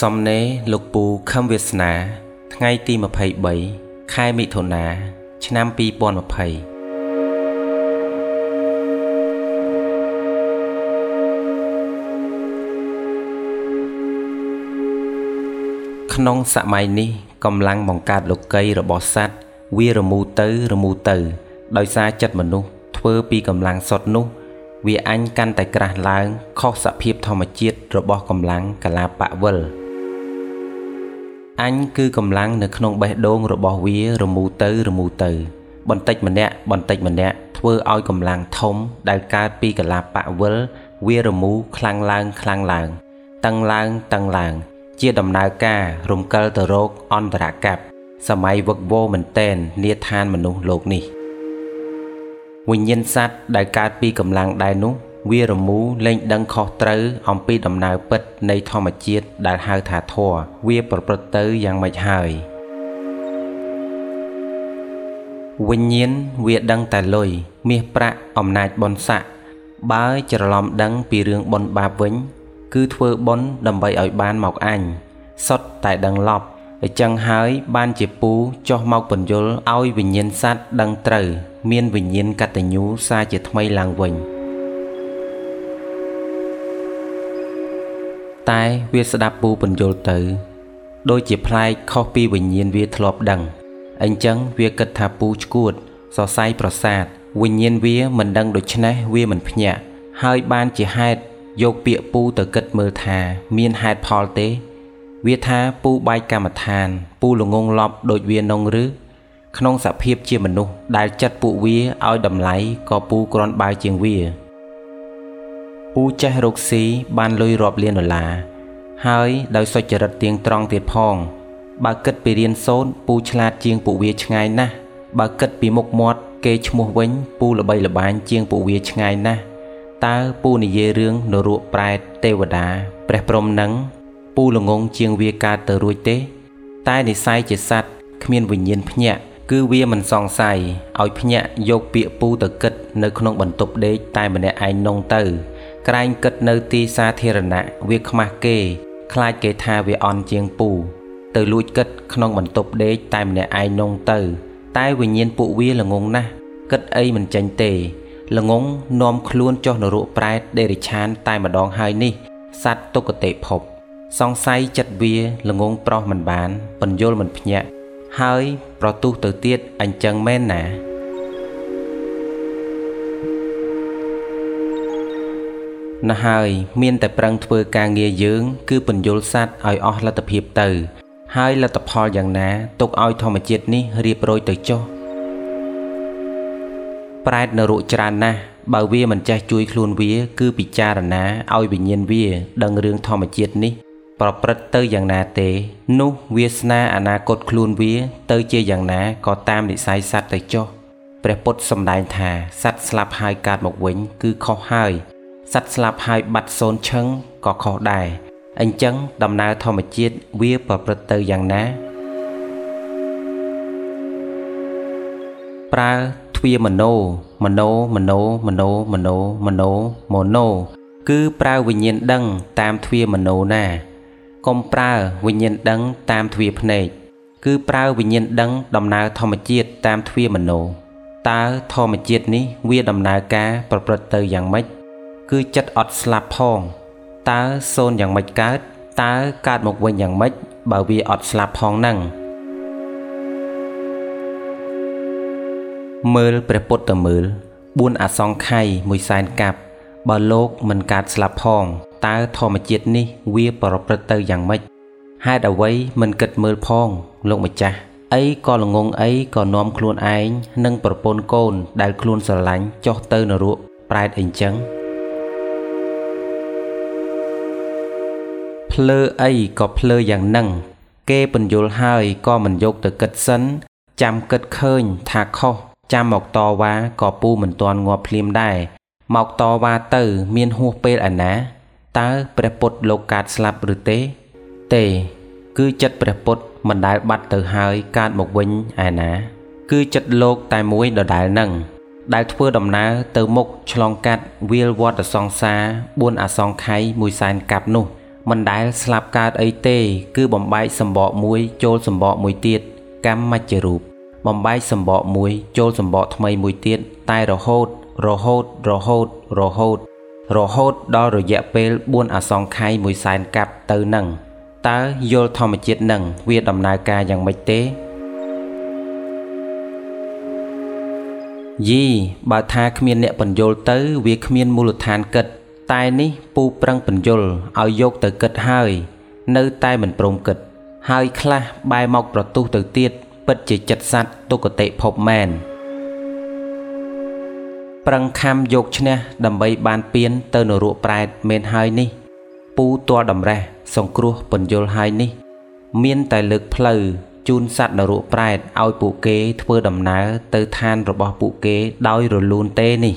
សំណេរលោកពូខឹមវាសនា ថ្ងៃទី23ខែមិថុនា ឆ្នាំ2020ក្នុងសម័យនេះកម្លាំងបង្កើតលោកីរបស់សត្វវារមូរទៅរមូរទៅ ដោយសារចិត្តមនុស្សធ្វើពីកម្លាំងសុទ្ធនោះ វាអញកាន់តែក្រាស់ឡើង ខុសសភាពធម្មជាតិរបស់កម្លាំងកលាបៈវិល អញគឺកម្លាំងនៅក្នុងបេះដូងរបស់វារមូរទៅរមូរទៅ បន្តិចម្នាក់បន្តិចម្នាក់ធ្វើឲ្យកម្លាំងធំដែលកើតពីកលាបៈវិលវារមូរខ្លាំងឡើងខ្លាំងឡើងតឹងឡើងតឹងឡើង ជាដំណើរការរំកិលទៅរកអន្តរកັບសម័យវឹកវរមែនតែននាឋានមនុស្សលោកនេះ វិញ្ញាណសត្វដែលកើតពីកម្លាំងដែរនោះ វារមូរលែងដឹងខុសត្រូវអំពីដំណើរពិតនៃធម្មជាតិដែលហៅថាធម៌វាប្រព្រឹត្តទៅយ៉ាងម៉េចហើយវិញ្ញាណវាដឹងតែលុយមាសប្រាក់អំណាចបនស័កបើច្រឡំដឹងពីរឿងបនបាបវិញ គឺធ្វើបនដើម្បីឲ្យបានមកអញសុទ្ធតែដឹងឡប់អញ្ចឹងហើយបានជាពូចុះមកបញ្យលឲ្យវិញ្ញាណសត្វដឹងត្រូវ មានវិញ្ញាណកតញ្ញូសារជាថ្មីឡើងវិញ តែវាស្ដាប់ពូបញ្យលទៅ ដូចជាប្លែកខុសពីវិញ្ញាណវាធ្លាប់ដឹងអញ្ចឹងវាគិតថាពូឈួតសរសៃប្រសាទវិញ្ញាណវាមិនដឹងដូច្នេះវាមិនភ្ញាក់ហើយបានជាហេតុយកពាក្យពូទៅគិតមើលថា មានហេតុផលទេ វាថាពូបាយកម្មដ្ឋាន ពូល្ងងឡប់ដូចវានងឬក្នុងសភាពជាមនុស្សដែលចិត្តពួកវាឲ្យតម្លៃក៏ពូគ្រាន់បើជាងវា ពូចេះរកស៊ីបានលុយរាប់លានដុល្លារហើយដោយសុចរិតទៀងត្រង់ទៀតផង បើគិតពីរៀនសូត្រពូឆ្លាតជាងពួកវាឆ្ងាយណាស់បើគិតពីមុខមាត់គេឈ្មោះវិញពូល្បីល្បាញជាងពួកវាឆ្ងាយណាស់តើពូនិយាយរឿងនរកប្រែតទេវតាព្រះព្រំនឹងពូល្ងងជាងវាកើតទៅរួចទេ តែនិស័យជាសัตว์គ្មានវិញ្ញាណភ្ញាក់គឺវាមិនសង្ស័យឲ្យភ្ញាក់យកពាក្យពូទៅគិតនៅក្នុងបន្ទប់ដេកតែម្នាក់ឯងនងទៅ ក្រែងគិតនៅទីសាធារណៈវាខ្មាស់គេ ខ្លាចគេថាវាអន់ជាងពូ ទៅលួចគិតក្នុងបន្ទប់ដេកតែម្នាក់ឯងនងទៅ តែវិញ្ញាណពួកវាល្ងងណាស់គិតអីមិនចេញទេល្ងងនាំខ្លួនចុះនរកប្រែតដេរិឆានតែម្ដងហើយនេះសัตว์ទុគតិភព សង្ស័យចិត្តវាល្ងងប្រុសមិនបានបញ្យលមិនភ្ញាក់ហើយប្រទុះទៅទៀតអញ្ចឹងមែនណា ណាហើយ មានតែប្រឹងធ្វើការងារយើង គឺបញ្យលសัตว์ឲ្យអស់លទ្ធភាពទៅ ហើយលទ្ធផលយ៉ាងណាទុកឲ្យធម្មជាតិនេះរៀបរយទៅចុះប្រែតនរកច្រើនណាស់បើវាមិនចេះជួយខ្លួនវា គឺពិចារណាឲ្យវិញ្ញាណវា ដឹងរឿងធម្មជាតិនេះ ប្រព្រឹត្តទៅយ៉ាងណាទេ នោះវាសនាអនាគតខ្លួនវា ទៅជាយ៉ាងណាក៏តាមនិស័យសត្វទៅចុះព្រះពុទ្ធសម្ដែងថាសត្វស្លាប់ហើយកើតមកវិញ គឺខុសហើយ សត្វស្លាប់ហើយបាត់សូន្យឈឹងក៏ខុសដែរអញ្ចឹងដំណើរធម្មជាតិវាប្រព្រឹត្តទៅយ៉ាងណាប្រើទ្វាមโนមโนមโนមโนមโนមโนមโนគឺប្រើវិញ្ញាណដឹងតាមទ្វាមโนណាកុំប្រើវិញ្ញាណដឹងតាមទ្វាភ្នែកគឺប្រើវិញ្ញាណដឹងដំណើរធម្មជាតិតាមទ្វាមโนតើធម្មជាតិនេះវាដំណើរការប្រព្រឹត្តទៅយ៉ាងម៉េច គឺចិត្តអត់ស្លាប់ផងតើសូនយ៉ាងម៉េចកើតតើកើតមកវិញយ៉ាងម៉េចបើវាអត់ស្លាប់ផងហ្នឹងមើលព្រះពុទ្ធទៅមើល4អសង្ខ័យមួយសែនកាប់បើលោកមិនកើតស្លាប់ផងតើធម្មជាតិនេះវាប្រព្រឹត្តទៅយ៉ាងម៉េចហេតុអ្វីមិនគិតមើលផងលោកម្ចាស់អីក៏ល្ងងអីក៏នាំខ្លួនឯងនិងប្រពន្ធកូនដែលខ្លួនស្រឡាញ់ចុះទៅនរកប្រែតអីចឹង ភ្លើអីក៏ភ្លើយ៉ាងនឹងគេបញ្យល់ហើយក៏មិនយកទៅគិតសិន ចាំគិតឃើញថាខុសចាំមកតវ៉ាក៏ពូមិនទាន់ងាប់ភ្លាមដែរមកតវ៉ាទៅ មានហួសពេលឯណាតើព្រះពុទ្ធលោកកើតស្លាប់ឬទេ ទេ គឺចិត្តព្រះពុទ្ធមិនដែលបាត់ទៅហើយកើតមកវិញឯណា គឺចិត្តលោកតែមួយដដែលនឹងដែលធ្វើដំណើរទៅមុខឆ្លងកាត់វាលវត្តសង្សារ4អសង្ខ័យមួយសែនកាប់នោះ មិនដែលស្លាប់កើតអីទេ គឺបំបែកសម្បកមួយចូលសម្បកមួយទៀតកម្មមច្ចរូបបំបែកសម្បកមួយចូលសម្បកថ្មីមួយទៀតតែរហូត រហូតរហូតរហូត រហូតដល់រយៈពេល4អសង្ខ័យ1សែនកាប់ទៅនឹងតើយល់ធម្មជាតិនឹងវាដំណើរការយ៉ាងម៉េចទេយីបើថាគ្មានអ្នកបញ្យល់ទៅ វាគ្មានមូលដ្ឋានគិត តែនេះពូប្រឹងបញ្យល់ឲ្យយកទៅគិតហើយ នៅតែមិនព្រមគិត ហើយខ្លះបែរមកប្រទុះទៅទៀតពិតជាចិត្តសัตว์ទុគតិភពមែនប្រឹងខំយកឈ្នះដើម្បីបានពៀនទៅនរកប្រែតមែនហើយនេះ ពូតលតម្រេះសង្គ្រោះពន្យល់ហើយនេះ មានតែលើកផ្លូវជូនសត្វនរកប្រែតឲ្យពួកគេធ្វើដំណើរទៅឋានរបស់ពួកគេដោយរលូនទេនេះ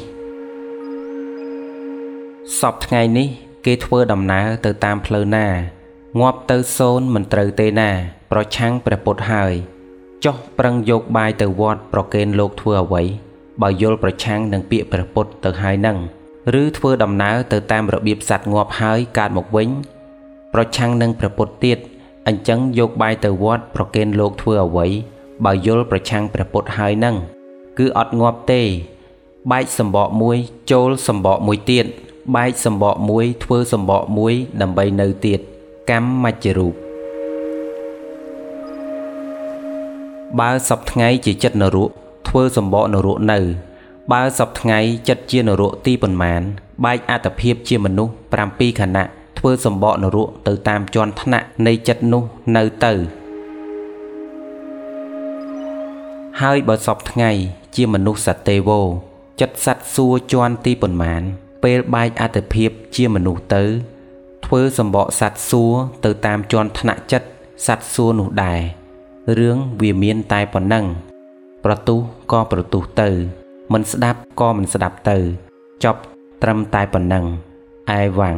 សពថ្ងៃនេះ គេធ្វើដំណើរទៅតាមផ្លូវណាងាប់ទៅសូនមិនត្រូវទេណា ប្រឆាំងព្រះពុទ្ធហើយចុះប្រឹងយកបាយទៅវត្តប្រគេនលោកធ្វើអ្វីបើយល់ប្រឆាំងនឹងពាក្យព្រះពុទ្ធទៅហើយនឹងឬធ្វើដំណើរទៅតាមរបៀបសัตว์ងាប់ហើយកើតមកវិញ ប្រឆាំងនឹងព្រះពុទ្ធទៀតអញ្ចឹងយកបាយទៅវត្តប្រគេនលោកធ្វើអ្វីបើយល់ប្រឆាំងព្រះពុទ្ធហើយនឹងគឺអត់ងាប់ទេបែកសម្បកមួយចូលសម្បកមួយទៀត បែកសម្បកមួយធ្វើសម្បកមួយដើម្បីនៅទៀតកម្មមច្ចរូបបើសពថ្ងៃជាចិត្តនរកធ្វើសម្បកនរកនៅ បើសពថ្ងៃចិត្តជានរកទីប៉ុន្មាន បែកអត្តភាពជាមនុស្ស7ខណៈធ្វើសម្បកនរកទៅតាមជាន់ថ្នាក់នៃចិត្តនោះនៅទៅហើយបើសពថ្ងៃជាមនុស្សសត្វទេវោចិត្តសត្វសួរជាន់ទីប៉ុន្មាន ពេលបែកអត្តភាពជាមនុស្សទៅ ធ្វើសម្បកសត្វសួរទៅតាមជាន់ថ្នាក់ចិត្តសត្វសួរនោះដែររឿងវាមានតែប៉ុណ្ណឹងប្រទុះក៏ប្រទុះទៅ មិនស្ដាប់ក៏មិនស្ដាប់ទៅ ចប់ត្រឹមតែប៉ុណ្ណឹងឯវ៉ាំង